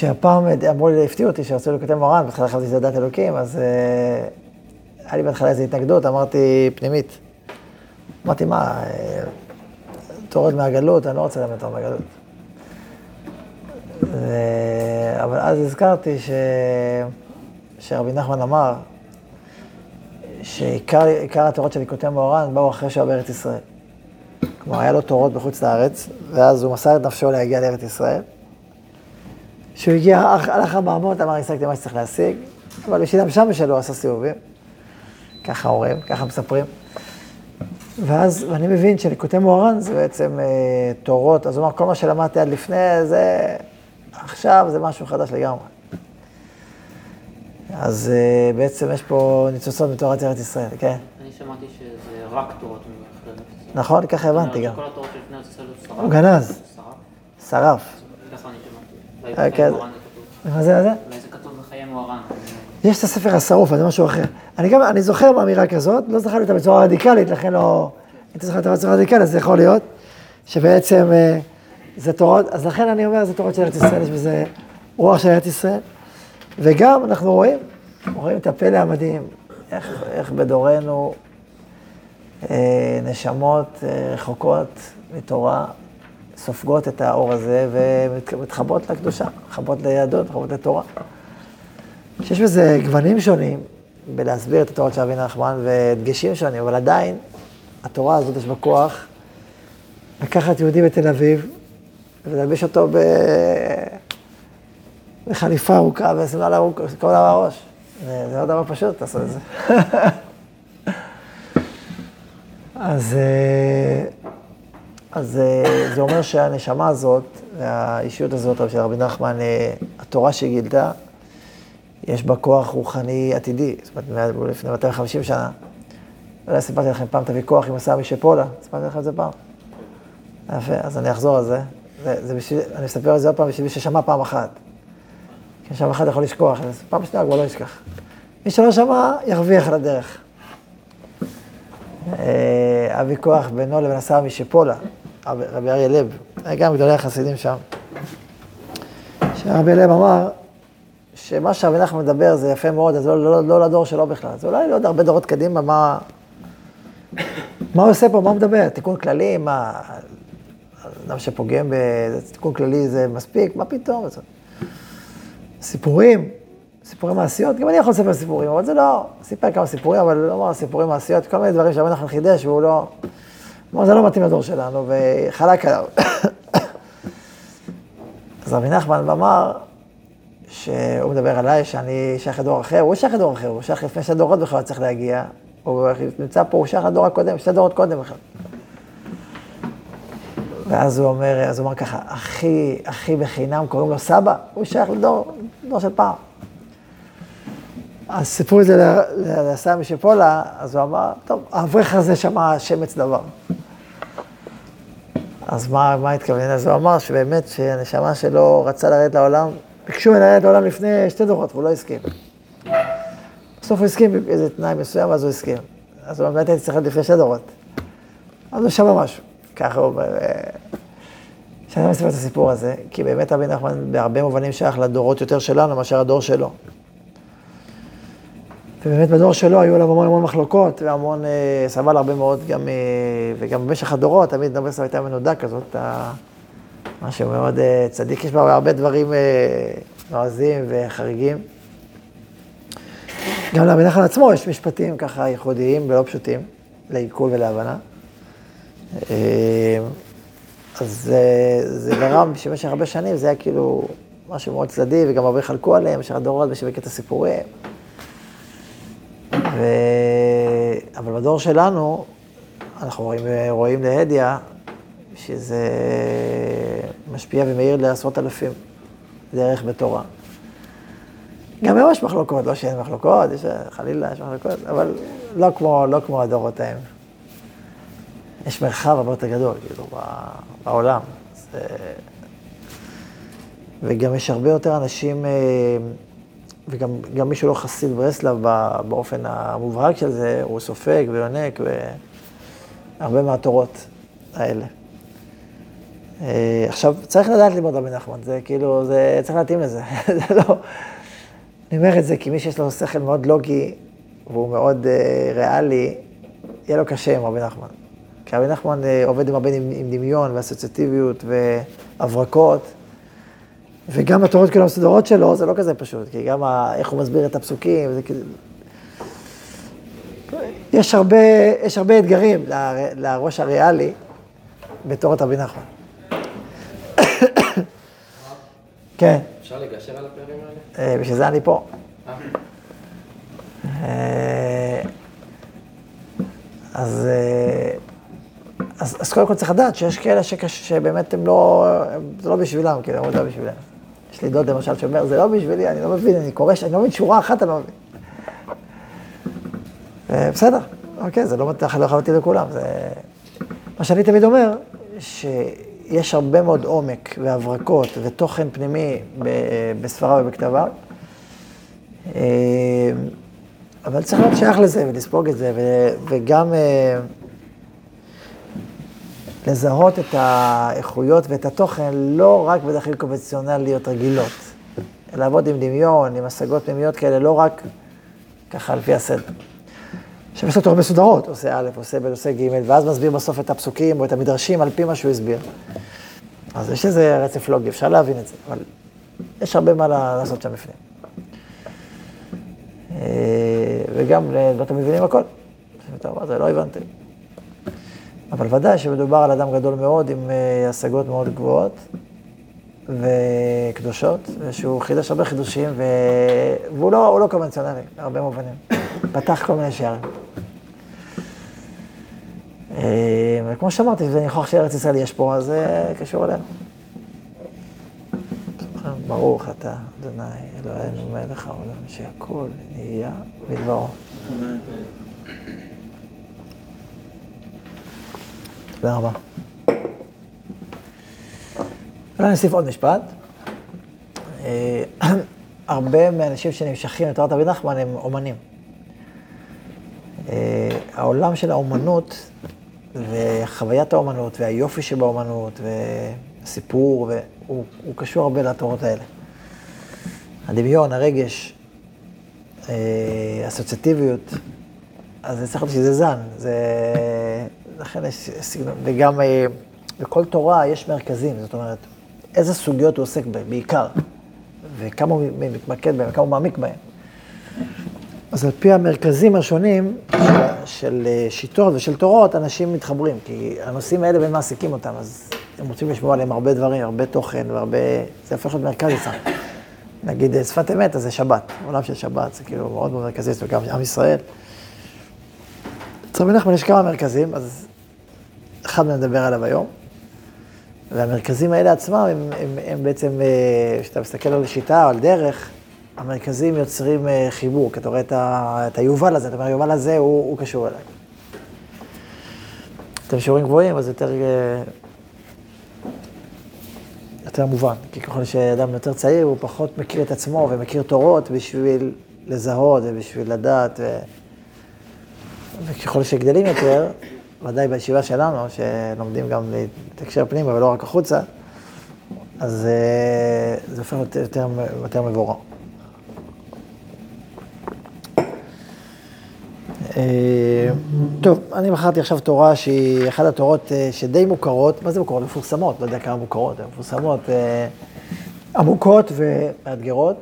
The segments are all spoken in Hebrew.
שהפעם אמרו לי, הפתיעו אותי שרצו לקוטם מורן, בכלל חשבתי שזה דת אלוקים, אז אה, היה לי בהתחלה איזו התנגדות, אמרתי, פנימית. אמרתי, מה, אה, תורד מהגלות, אני לא רוצה ללמד תורד מהגלות. אבל אז הזכרתי ש... שרבי נחמן אמר שעיקר התורות של ליקוטי מוהר"ן באו אחרי שהוא היה בארץ ישראל. כלומר, היה לו תורות בחוץ לארץ, ואז הוא מסר את נפשו להגיע לארץ ישראל. כשהוא הגיע, הלך המאמות, אמר, השגתי מה שצריך להשיג, אבל בשביל שם שלו עשה סיבובים. ככה אומרים, ככה מספרים. ואז, ואני מבין שליקוטי מוהר"ן זה בעצם אה, תורות, אז הוא אמר, כל מה שלמדתי עד לפני, זה עכשיו זה משהו חדש לגמרי. אז uh, בעצם יש פה ניצוצות מתורת ארץ ישראל, כן? אני שמעתי שזה רק תורת ממלכת ישראל. נכון, ככה הבנתי גם. כל התורות שלפני ישראל הוא שרף. הוא גנז, שרף? שרף. מה זה, מה זה? אולי זה כתוב בחיי מוהר"ן. יש את הספר השרוף, זה משהו אחר. אני גם, אני זוכר מאמירה כזאת, לא זכרתי אותה בצורה רדיקלית, לכן לא... אם אתה זוכר אותה בצורה רדיקלית, אז זה יכול להיות שבעצם אה, זה תורות, אז לכן אני אומר, זה תורות של ארץ ישראל, יש בזה רוח של ארץ ישראל. וגם אנחנו רואים, רואים את הפלא המדהים, איך, איך בדורנו אה, נשמות אה, רחוקות מתורה, סופגות את האור הזה ומתחברות לקדושה, מתחברות ליהדות, מתחברות לתורה. שיש בזה גוונים שונים בלהסביר את התורות של רבי נחמן ודגשים שונים, אבל עדיין התורה הזאת יש בה כוח לקחת יהודי בתל אביב וללבש אותו ב... בחליפה ארוכה ושמאלה ארוכה, כל הראש. זה, זה לא דבר פשוט לעשות את זה. אז, אה, אז אה, זה אומר שהנשמה הזאת, והאישיות הזאת של רבי נחמן, אה, התורה שהיא גילתה, יש בה כוח רוחני עתידי, זאת אומרת, לפני 250 שנה. לא יודע, סיפרתי לכם פעם את הוויכוח עם הסמי שפולה, סיפרתי לכם את זה פעם. יפה, אז אני אחזור על זה. זה, זה בשביל, אני אספר על זה עוד פעם בשביל מי ששמע פעם אחת. כי שם אחד יכול לשכוח, אז פעם שנייה כבר לא ישכח. מי שלא שמע, ירוויח על הדרך. אה, הוויכוח בינו לבין הסמי שפולה, רבי אריה לב, היה גם גדולי החסידים שם. שרבי לב אמר, שמה שרבי נחמן מדבר זה יפה מאוד, אז לא, לא, לא לדור שלו בכלל. זה אולי לעוד הרבה דורות קדימה, מה, מה הוא עושה פה, מה הוא מדבר? תיקון כללי, מה... אדם שפוגם בתיקון כללי זה מספיק? מה פתאום? סיפורים, סיפורי מעשיות, גם אני יכול לספר סיפורים, אבל זה לא, סיפר כמה סיפורים, אבל לא אמר סיפורי מעשיות, כל מיני דברים שרבי נחמן חידש, והוא לא... אמר, זה לא מתאים לדור שלנו, וחלק עליו. אז רבי נחמן אמר, שהוא מדבר עליי, שאני שייך לדור אחר, הוא שייך לדור אחר, הוא שייך לפני שתי דורות בכלל צריך להגיע. הוא נמצא פה, הוא שייך לדור הקודם, שתי דורות קודם בכלל. ואז הוא אומר, אז הוא אומר ככה, אחי, אחי בחינם קוראים לו סבא, הוא שייך לדור, דור של פעם. אז סיפרו את זה לסמי שפולה, אז הוא אמר, טוב, האברך הזה שמע שמץ דבר. אז מה, מה התכוון? אז הוא אמר שבאמת שהנשמה שלו רצה לרדת לעולם, ביקשו ממנו לרדת לעולם לפני שתי דורות, והוא לא הסכים. בסוף הוא הסכים באיזה תנאי מסוים, אז הוא הסכים. אז הוא באמת הייתי צריך להיות לפני שתי דורות. אז הוא שמע משהו. ככה הוא אומר, שאני לא מספר את הסיפור הזה, כי באמת רבי נחמן בהרבה מובנים שייך לדורות יותר שלנו מאשר הדור שלו. ובאמת בדור שלו היו עליו המון המון מחלוקות, והמון, אה, סבל הרבה מאוד גם, אה, וגם במשך הדורות, תמיד נובל סבא הייתה מנודה כזאת, ה... משהו מאוד אה, צדיק, יש בה הרבה דברים אה, נועזים וחריגים. גם נחמן עצמו יש משפטים ככה ייחודיים ולא פשוטים, לעיכול ולהבנה. אה, אז זה, זה גרם שבמשך הרבה שנים זה היה כאילו משהו מאוד צדדי, וגם הרבה חלקו עליהם, במשך הדורות בשווק את הסיפורים. ו... אבל בדור שלנו, אנחנו רואים, רואים להדיא, שזה משפיע ומאיר לעשרות אלפים, דרך בתורה. גם היום יש מחלוקות, לא שאין מחלוקות, יש, חלילה יש מחלוקות, אבל לא כמו, לא כמו הדורות ההם. יש מרחב הרבה יותר גדול, כאילו, בעולם. זה... וגם יש הרבה יותר אנשים, אה, וגם מי שלא חסיד ברסלב באופן המובהק של זה, הוא סופג ויונק, והרבה מהתורות האלה. אה, עכשיו, צריך לדעת ללמוד רבי נחמן, זה כאילו, זה צריך להתאים לזה, זה לא... אני אומר את זה כי מי שיש לו שכל מאוד לוגי, והוא מאוד uh, ריאלי, יהיה לו קשה עם רבי נחמן. כי רבי נחמן uh, עובד עם הרבה עם, עם דמיון ואסוציאטיביות והברקות, וגם התורות כאילו המסודרות שלו, זה לא כזה פשוט, כי גם ה, איך הוא מסביר את הפסוקים, זה כאילו... יש הרבה, יש הרבה אתגרים לראש הריאלי בתורת רבי נחמן. כן. אפשר לגשר על הפערים האלה? אה, בשביל זה אני פה. אה. אה, אז, אז, אז קודם כל צריך לדעת שיש כאלה שקש, שבאמת הם לא, זה לא בשבילם, כאילו, הם לא בשבילם. יש לי דוד למשל שאומר, זה לא בשבילי, אני לא מבין, אני קורא, אני לא מבין שורה אחת, אני לא מבין. בסדר, אוקיי, זה לא, לא יכול להתאים לכולם. זה... מה שאני תמיד אומר, שיש הרבה מאוד עומק והברקות ותוכן פנימי בספרה ובכתבה, אה, אבל צריך להיות שייך לזה ולספוג את זה, וגם אה, לזהות את האיכויות ואת התוכן לא רק בדרכים קונבנציונליות רגילות, לעבוד עם דמיון, עם השגות פנימיות כאלה, לא רק ככה לפי הסדר. עכשיו יש לו תורות מסודרות, עושה א', עושה ב', עושה ג', ואז מסביר בסוף את הפסוקים או את המדרשים על פי מה שהוא הסביר. אז יש איזה רצף לוגי, אפשר להבין את זה, אבל יש הרבה מה לעשות שם בפנים. אה, וגם לא אתם מבינים הכל. זה לא הבנתם. אבל ודאי שמדובר על אדם גדול מאוד עם אה, השגות מאוד גבוהות וקדושות, ושהוא חידש הרבה חידושים, ו... והוא לא, לא קונבנציונלי, בהרבה מובנים. פתח כל מיני שערים. אה, וכמו שאמרתי, זה ניחוח שארץ ישראל יש פה, אז זה קשור אלינו. ברוך אתה, אדוני, אלוהינו מלך העולם, שהכל נהיה בדברו. תודה רבה. אולי נוסיף עוד משפט. אה, הרבה מהאנשים שנמשכים לתורת רבי נחמן הם אומנים. אה, העולם של האומנות וחוויית האומנות והיופי שבאומנות והסיפור, הוא, הוא קשור הרבה לתורות האלה. הדמיון, הרגש, אה, אסוציאטיביות, אז צריך להיות שזה זן, זה... לכן יש סגנון, וגם אה, בכל תורה יש מרכזים, זאת אומרת, איזה סוגיות הוא עוסק בהן, בעיקר, וכמה הוא מתמקד בהן, וכמה הוא מעמיק בהן. אז על פי המרכזים השונים של, של אה, שיטות ושל תורות, אנשים מתחברים, כי הנושאים האלה באמת מעסיקים אותם, אז הם רוצים לשמוע עליהם הרבה דברים, הרבה תוכן והרבה... זה הופך להיות מרכז אצלם. נגיד אה, שפת אמת, אז זה שבת, עולם של שבת, זה כאילו מאוד מאוד מרכזי, זה גם עם ישראל. אצל רבי נחמן יש כמה מרכזים, אז אחד מהם נדבר עליו היום. והמרכזים האלה עצמם, הם, הם, הם בעצם, אה, כשאתה מסתכל על שיטה או על דרך, המרכזים יוצרים אה, חיבור, כי אתה רואה את, ה, את היובל הזה, אתה אומר, היובל הזה הוא, הוא קשור אליי. אתם שיעורים גבוהים, אז יותר, אה, יותר מובן, כי ככל שאדם יותר צעיר, הוא פחות מכיר את עצמו ומכיר תורות בשביל לזהות ובשביל לדעת, ו... וככל שגדלים יותר, ודאי בישיבה שלנו, שלומדים גם להתקשר פנימה ולא רק החוצה, אז אה, זה הופך להיות יותר, יותר מבורר. אה, טוב, אני בחרתי עכשיו תורה שהיא אחת התורות אה, שדי מוכרות, מה זה מוכרות? מפורסמות, לא יודע כמה מוכרות, הן מפורסמות, עמוקות ומאתגרות,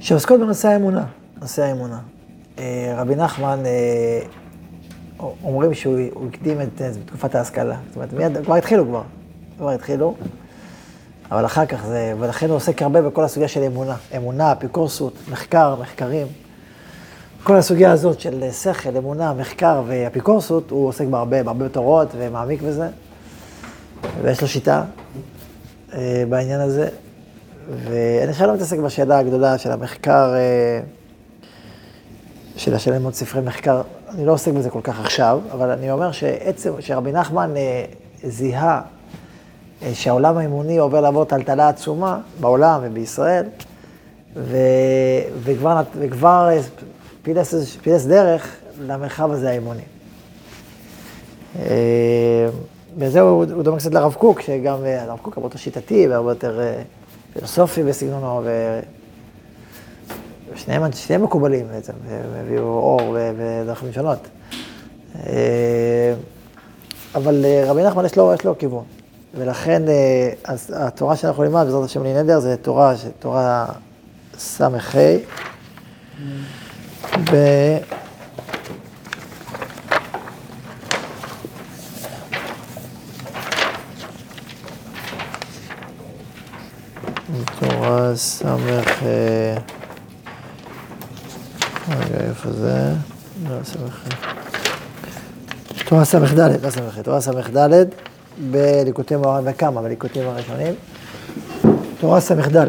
שעוסקות בנושא האמונה, נושא האמונה. רבי נחמן, אומרים שהוא הקדים את תקופת ההשכלה, זאת אומרת, מיד, כבר התחילו כבר, כבר התחילו, אבל אחר כך זה, ולכן הוא עוסק הרבה בכל הסוגיה של אמונה, אמונה, אפיקורסות, מחקר, מחקרים. כל הסוגיה הזאת של שכל, אמונה, מחקר ואפיקורסות, הוא עוסק בהרבה, בהרבה תורות ומעמיק בזה, ויש לו שיטה אה, בעניין הזה. ואני עכשיו לא מתעסק בשאלה הגדולה של המחקר, אה, של השאלה ללמוד ספרי מחקר, אני לא עוסק בזה כל כך עכשיו, אבל אני אומר שעצם, שרבי נחמן אה, זיהה אה, שהעולם האמוני עובר לעבור טלטלה עצומה בעולם ובישראל, ו, וכבר, וכבר פילס, פילס דרך למרחב הזה האמוני. אה, בזה הוא, הוא דומה קצת לרב קוק, שגם אה, הרב קוק הרבה יותר שיטתי והרבה יותר אה, פילוסופי בסגנונו. שניהם מקובלים בעצם, והם הביאו אור בדרכים שונות. אה, אבל אה, רבי נחמן יש לו, יש לו כיוון, ולכן אה, אז התורה שאנחנו נלמד, בעזרת השם בלי נדר, זה תורה, תורה ס"ה, ב... תורה סמך... רגע, איפה זה? לא, סמך... תורה סמך ד', לא סמך, תורה סמך ד' בליקוטי מוהר"ן וכמה בליקוטים הראשונים. תורה סמך ד',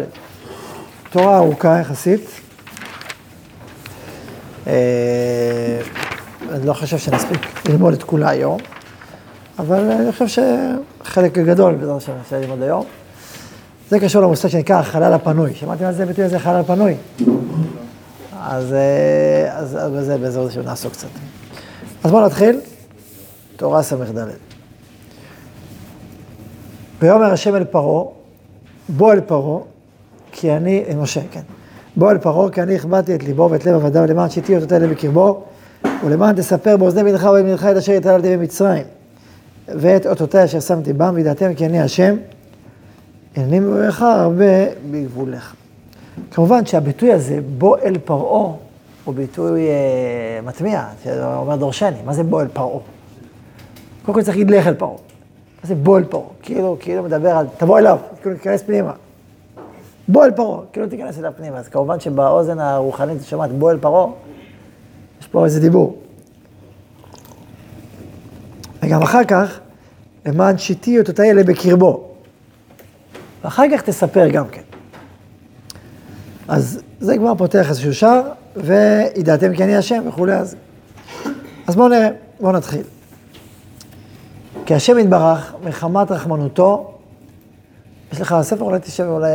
תורה ארוכה יחסית. אה, אני לא חושב שנספיק ללמוד את כולה היום, אבל אני חושב שחלק גדול בעזרת השם אפשר ללמוד היום. זה קשור למושג שנקרא החלל הפנוי. שמעתם על זה ביטוי הזה, חלל פנוי? אז, אה, אז, אז בזה בעזרת השם נעסוק קצת. אז בואו נתחיל. תורה ס"ד. ויאמר השם אל פרעה, בוא אל פרעה, כי אני, אל משה, כן. בוא אל פרעה, כי אני הכבדתי את ליבו ואת לב עבדיו למען שיתי אותות אלה בקרבו, ולמען תספר באוזני בנך ובבנך את אשר התעללתי במצרים, ואת אותותי אשר שמתי בם, וידעתם כי אני השם, הנני מברך הרבה בגבולך. כמובן שהביטוי הזה, בוא אל פרעה, הוא ביטוי אה, מטמיע, שאומר דורשני. מה זה בוא אל פרעה? קודם כל צריך להגיד לך אל פרעה. מה זה בוא אל פרעה? כאילו, כאילו מדבר על, תבוא אליו, כאילו תיכנס פנימה. בוא אל פרעה, כאילו תיכנס אליו פנימה. אז כמובן שבאוזן הרוחנית שומעת בוא אל פרעה, יש פה איזה דיבור. וגם אחר כך, למען שיתי אותותי אלה בקרבו. ואחר כך תספר גם כן. אז זה כבר פותח איזשהו שער, וידעתם כי אני השם וכולי, אז... אז בואו נראה, בואו נתחיל. כי השם יתברך, מחמת רחמנותו, יש לך ספר, אולי תשב, אולי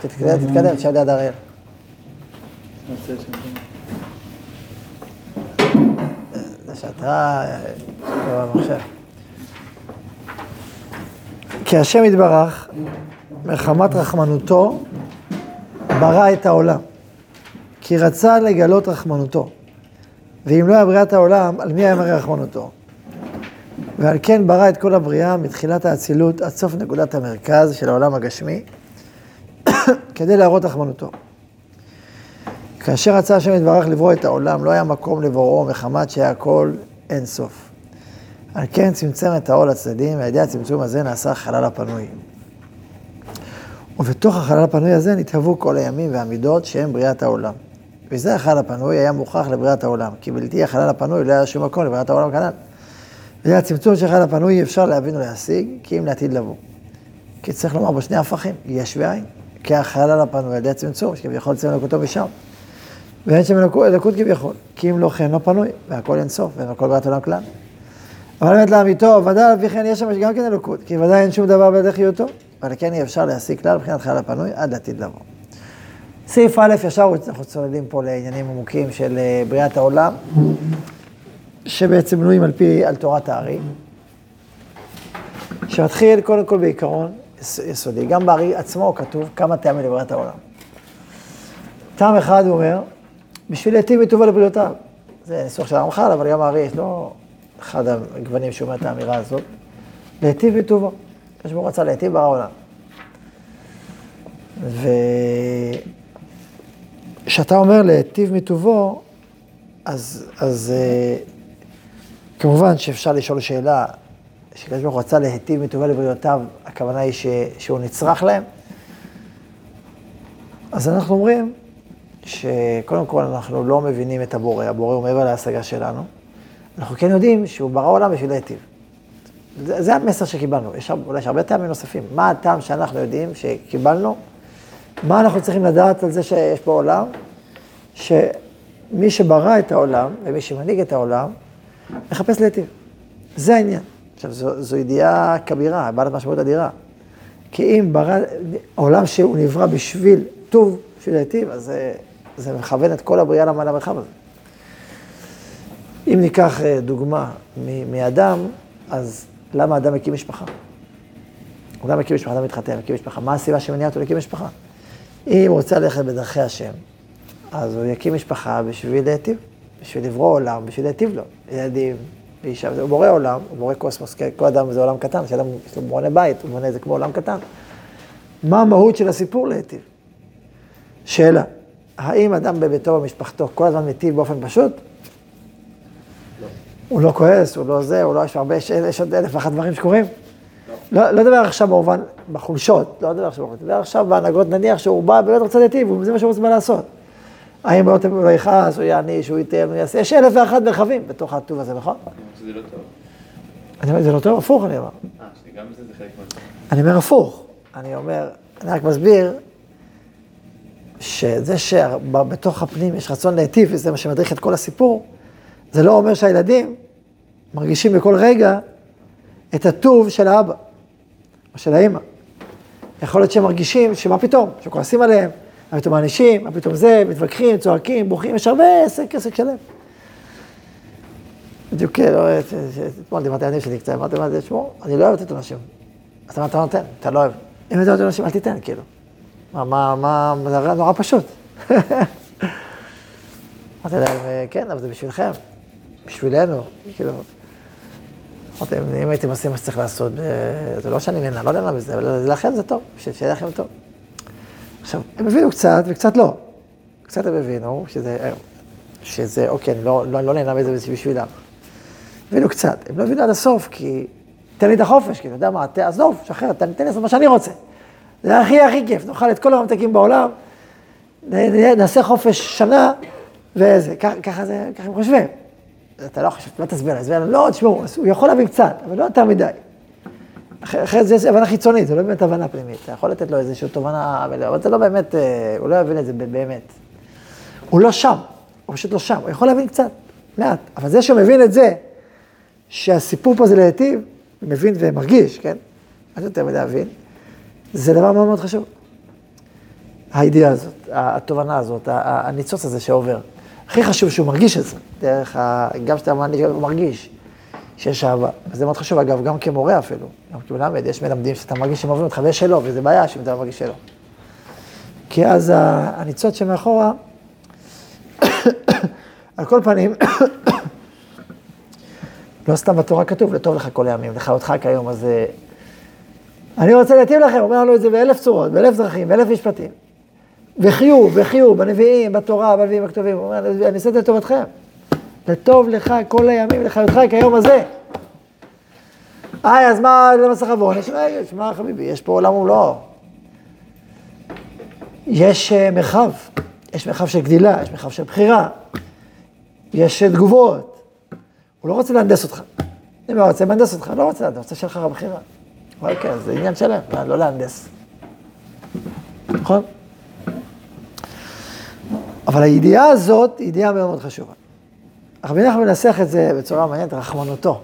תתקדם, תשאל ליד אריאל. זה שאתה במחשב. כי השם יתברך, מחמת רחמנותו, ברא את העולם. כי רצה לגלות רחמנותו. ואם לא היה בריאת העולם, על מי היה מראה רחמנותו? ועל כן ברא את כל הבריאה מתחילת האצילות עד סוף נקודת המרכז של העולם הגשמי, כדי להראות רחמנותו. כאשר רצה השם יתברך לברוא את העולם, לא היה מקום לבוראו מחמת שהיה הכל אין סוף. על כן צמצם את העול לצדדים, ועל ידי הצמצום הזה נעשה החלל הפנוי. ובתוך החלל הפנוי הזה נתהוו כל הימים והמידות שהם בריאת העולם. וזה החלל הפנוי היה מוכרח לבריאת העולם, כי בלתי החלל הפנוי לא היה שום מקום לבריאת העולם כנ"ל. וזה הצמצום של החלל הפנוי אפשר להבין ולהשיג, כי אם לעתיד לבוא. כי צריך לומר בשני הפכים, יש ואין. כי החלל הפנוי על ידי הצמצום, שכביכול צמצם אלוקותו משם. ואין שם אלוקות כביכול, כי אם לא כן לא פנוי, והכל אין סוף, ואין הכל בריאת עולם כלל. אבל באמת לאמיתו, ודאי על פי כן יש שם גם כן אלוקות, כי ודאי אין שום דבר בידי חיותו, אבל כן אי אפשר להשיג כלל מבחינת חלל הפנוי עד לעתיד לבוא. סעיף א', ישר אנחנו צוללים פה לעניינים עמוקים של אה, בריאת העולם, שבעצם בנויים על פי, על תורת הארי, שמתחיל קודם כל בעיקרון יסודי. גם בארי עצמו כתוב כמה טעמים לבריאת העולם. טעם אחד הוא אומר, בשביל להיטיב מטובה לבריאותיו. זה ניסוח של הרמח"ל, אבל גם הארי יש לו אחד הגוונים שאומר את האמירה הזאת, להיטיב מטובו. הקדוש ברוך רצה להיטיב ברא עולם. וכשאתה אומר להיטיב מטובו, אז, אז uh, כמובן שאפשר לשאול שאלה, שקדוש ברוך רצה להיטיב מטובו לבריאותיו, הכוונה היא ש, שהוא נצרך להם. אז אנחנו אומרים שקודם כל אנחנו לא מבינים את הבורא, הבורא הוא מעבר להשגה שלנו. אנחנו כן יודעים שהוא ברא עולם בשביל להיטיב. זה, זה המסר שקיבלנו. יש אולי יש הרבה טעמים נוספים. מה הטעם שאנחנו יודעים שקיבלנו? מה אנחנו צריכים לדעת על זה שיש פה עולם? שמי שברא את העולם ומי שמנהיג את העולם, מחפש להיטיב. זה העניין. עכשיו, זו, זו ידיעה כבירה, בעלת משמעות אדירה. כי אם ברא, עולם שהוא נברא בשביל טוב, בשביל להיטיב, אז זה, זה מכוון את כל הבריאה למרחב הזה. אם ניקח אה, דוגמה מאדם, אז למה אדם מקים משפחה? גם מקים משפחה, אדם מתחתן, מקים משפחה. מה הסיבה שמניעה אותו להקים משפחה? אם הוא רוצה ללכת בדרכי השם, אז הוא יקים משפחה בשביל להיטיב, בשביל לברוא עולם, בשביל להיטיב לו. ילדים, ואישה, הוא בורא עולם, הוא בורא קוסמוס, כל אדם זה עולם קטן, כשאדם יש לו בונה בית, הוא בונה את זה כמו עולם קטן. מה המהות של הסיפור להיטיב? שאלה, האם אדם בביתו ובמשפחתו כל הזמן מיטיב באופן פשוט? הוא לא כועס, הוא לא זה, הוא לא, יש הרבה, יש, יש עוד אלף ואחת דברים שקורים. לא, לא מדבר עכשיו במובן, בחולשות, לא מדבר עכשיו בחולשות, מדבר עכשיו בהנהגות, נניח שהוא בא, באמת רוצה להיטיב, וזה מה שהוא רוצה לעשות. האם לא הוא לא יכעס, הוא יעניש, הוא ייתן, הוא יעשה, יש אלף ואחת מרחבים בתוך הטוב הזה, נכון? שזה לא טוב. אני אומר, זה לא טוב, הפוך אני אומר. אה, שגם זה חלק מהטוב. אני אומר הפוך. אני אומר, אני רק מסביר שזה שבתוך הפנים יש רצון להיטיב, וזה מה שמדריך את כל הסיפור, זה לא אומר שהילדים מרגישים בכל רגע את הטוב של האבא או של האימא. יכול להיות שהם מרגישים שמה פתאום, שכועסים עליהם, מה פתאום מענישים, מה פתאום זה, מתווכחים, צועקים, בוכים, יש הרבה עסק, עסק שלם. בדיוק, לא, אתמול דיברתי על שלי קצת, אמרתי, זה, תשמעו, אני לא אוהב לתת אנשים. אז אתה נותן, אתה לא אוהב. אם אתה נותן אנשים, אל תיתן, כאילו. מה, מה, מה, זה נורא פשוט. אמרתי להם, כן, אבל זה בשבילכם, בשבילנו, כאילו. אמרתי אם הייתם עושים מה שצריך לעשות, זה לא שאני נהנה, לא נהנה בזה, אבל לכם זה טוב, שיהיה לכם טוב. עכשיו, הם הבינו קצת וקצת לא. קצת הם הבינו שזה, שזה אוקיי, אני לא, לא, לא נהנה בזה בשבילם. הבינו קצת, הם לא הבינו עד הסוף, כי תן לי את החופש, כאילו, אתה יודע מה, עזוב, שחרר, תן לי לעשות מה שאני רוצה. זה הכי הכי כיף, נאכל את כל הממתקים בעולם, נעשה חופש שנה, וזה, ככה זה, ככה הם חושבים. אתה לא חושב, לא תסביר להם, לא, תשמעו, הוא יכול להבין קצת, אבל לא יותר מדי. אחרת זה הבנה חיצונית, זה לא באמת הבנה פנימית. אתה יכול לתת לו איזושהי תובנה, אבל זה לא באמת, אה, הוא לא יבין את זה באמת. הוא לא שם, הוא פשוט לא שם, הוא יכול להבין קצת, מעט. אבל זה שהוא מבין את זה, שהסיפור פה זה להיטיב, מבין ומרגיש, כן? מה זה יותר מדי להבין? זה דבר מאוד מאוד חשוב. הידיעה הזאת, התובנה הזאת, הניצוץ הזה שעובר. הכי חשוב שהוא מרגיש את זה, דרך ה... גם כשאתה מרגיש שיש אהבה. וזה מאוד חשוב, אגב, גם כמורה אפילו, גם כמלמד, יש מלמדים שאתה מרגיש שהם אוהבים אותך ויש שלא, וזה בעיה שאם אתה לא מרגיש שלא. כי אז הניצוץ שמאחורה, על כל פנים, לא סתם בתורה כתוב, לטוב לך כל הימים, לך אותך כיום, אז אני רוצה להטיב לכם, אומר לנו את זה באלף צורות, באלף דרכים, באלף משפטים. וחיוב, וחיוב, בנביאים, בתורה, בנביאים הכתובים, הוא אומר, אני עושה את זה לטובתכם. לטוב לך כל הימים, לחיותך כיום הזה. איי, אז מה למסך עוון? שמע חביבי, יש פה עולם ומלואו. יש אה, מרחב, יש מרחב של גדילה, יש מרחב של בחירה, יש אה, תגובות. הוא לא רוצה להנדס אותך. אם הוא רוצה להנדס אותך, לא רוצה להנדס, רוצה שיהיה לך בחירה. אוקיי, זה עניין שלם, לא להנדס. נכון? אבל הידיעה הזאת היא ידיעה מאוד מאוד חשובה. רבי נחמן מנסח את זה בצורה מעניינת, רחמנותו.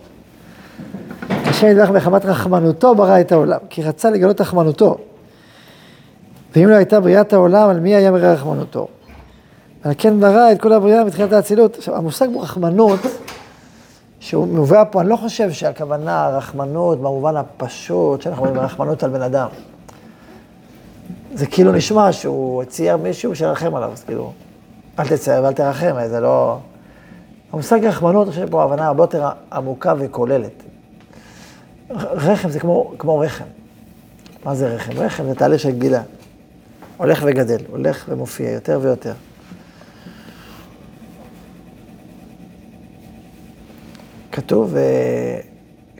השם ידברך מחמת רחמנותו ברא את העולם, כי רצה לגלות רחמנותו. ואם לא הייתה בריאת העולם, על מי היה מראה רחמנותו? על כן ברא את כל הבריאה מתחילת האצילות. עכשיו, המושג רחמנות, שהוא מובא פה, אני לא חושב שהכוונה רחמנות במובן הפשוט, שאנחנו אומרים רחמנות על בן אדם. זה כאילו נשמע שהוא צייר מישהו שירחם עליו, אז כאילו, אל תצייר ואל תרחם, זה לא... המושג רחמנות, חושב פה הבנה הרבה יותר עמוקה וכוללת. רחם זה כמו, כמו רחם. מה זה רחם? רחם זה תהליך של גדילה. הולך וגדל, הולך ומופיע יותר ויותר. כתוב, אה,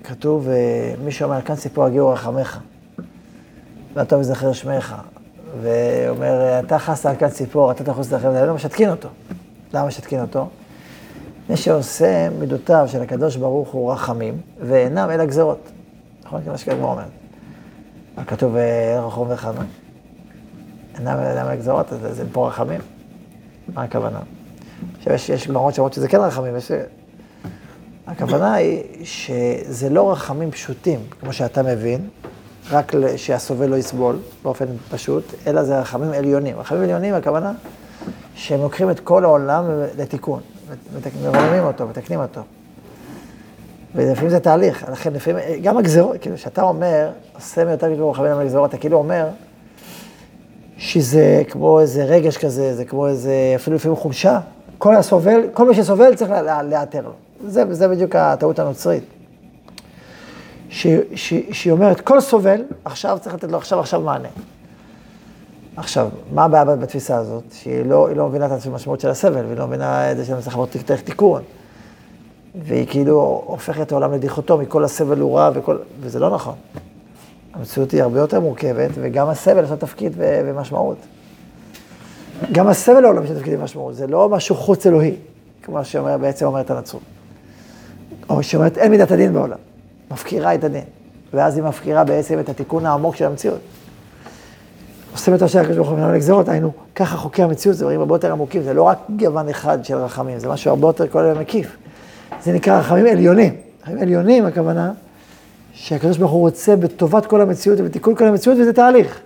כתוב, אה, מי שאומר, כאן סיפור הגיעו רחמך, והטוב יזכר שמך. ואומר, אתה על כאן ציפור, אתה תחוס לכם, לא משתקין אותו. למה משתקין אותו? מי שעושה מידותיו של הקדוש ברוך הוא רחמים, ואינם אלא גזרות. נכון? כמו שכתוב אומר. כתוב, רחום וחמה. אינם אלא גזרות, אז זה פה רחמים. מה הכוונה? עכשיו, יש, יש גמרות שאומרות שזה כן רחמים, יש... הכוונה היא שזה לא רחמים פשוטים, כמו שאתה מבין, רק שהסובל לא יסבול באופן פשוט, אלא זה רחמים עליונים. רחמים עליונים, הכוונה שהם לוקחים את כל העולם לתיקון, מרוממים אותו, מתקנים אותו. ולפעמים זה תהליך, לכן לפעמים, גם הגזרות, כאילו, כשאתה אומר, עושה מיותר כאילו מכוון על הגזרות, אתה כאילו אומר שזה כמו איזה רגש כזה, זה כמו איזה, אפילו לפעמים חולשה. כל הסובל, כל מי שסובל צריך להיעתר לו. זה, זה בדיוק הטעות הנוצרית. שהיא אומרת, כל סובל, עכשיו צריך לתת לו עכשיו עכשיו מענה. עכשיו, מה הבעיה בתפיסה הזאת? שהיא לא, לא מבינה את המשמעות של הסבל, והיא לא מבינה את זה שאני צריך לעבור תיקון. והיא כאילו הופכת את העולם לדיכוטומי, כל הסבל הוא רע, וכל... וזה לא נכון. המציאות היא הרבה יותר מורכבת, וגם הסבל יש לו תפקיד ומשמעות. גם הסבל לעולם יש לו תפקיד ומשמעות, זה לא משהו חוץ אלוהי, כמו שבעצם אומרת הנצרות. או שאומרת, אין מידת הדין בעולם, מפקירה את הדין, ואז היא מפקירה בעצם את התיקון העמוק של המציאות. עושים את השם הקדוש ברוך הוא מנהל לגזרות, היינו, ככה חוקי המציאות, זה דברים הרבה יותר עמוקים, זה לא רק גוון אחד של רחמים, זה משהו הרבה יותר כולל ומקיף. זה נקרא רחמים עליונים. רחמים עליונים, הכוונה, שהקדוש ברוך הוא רוצה בטובת כל המציאות ובתיקון כל המציאות, וזה תהליך.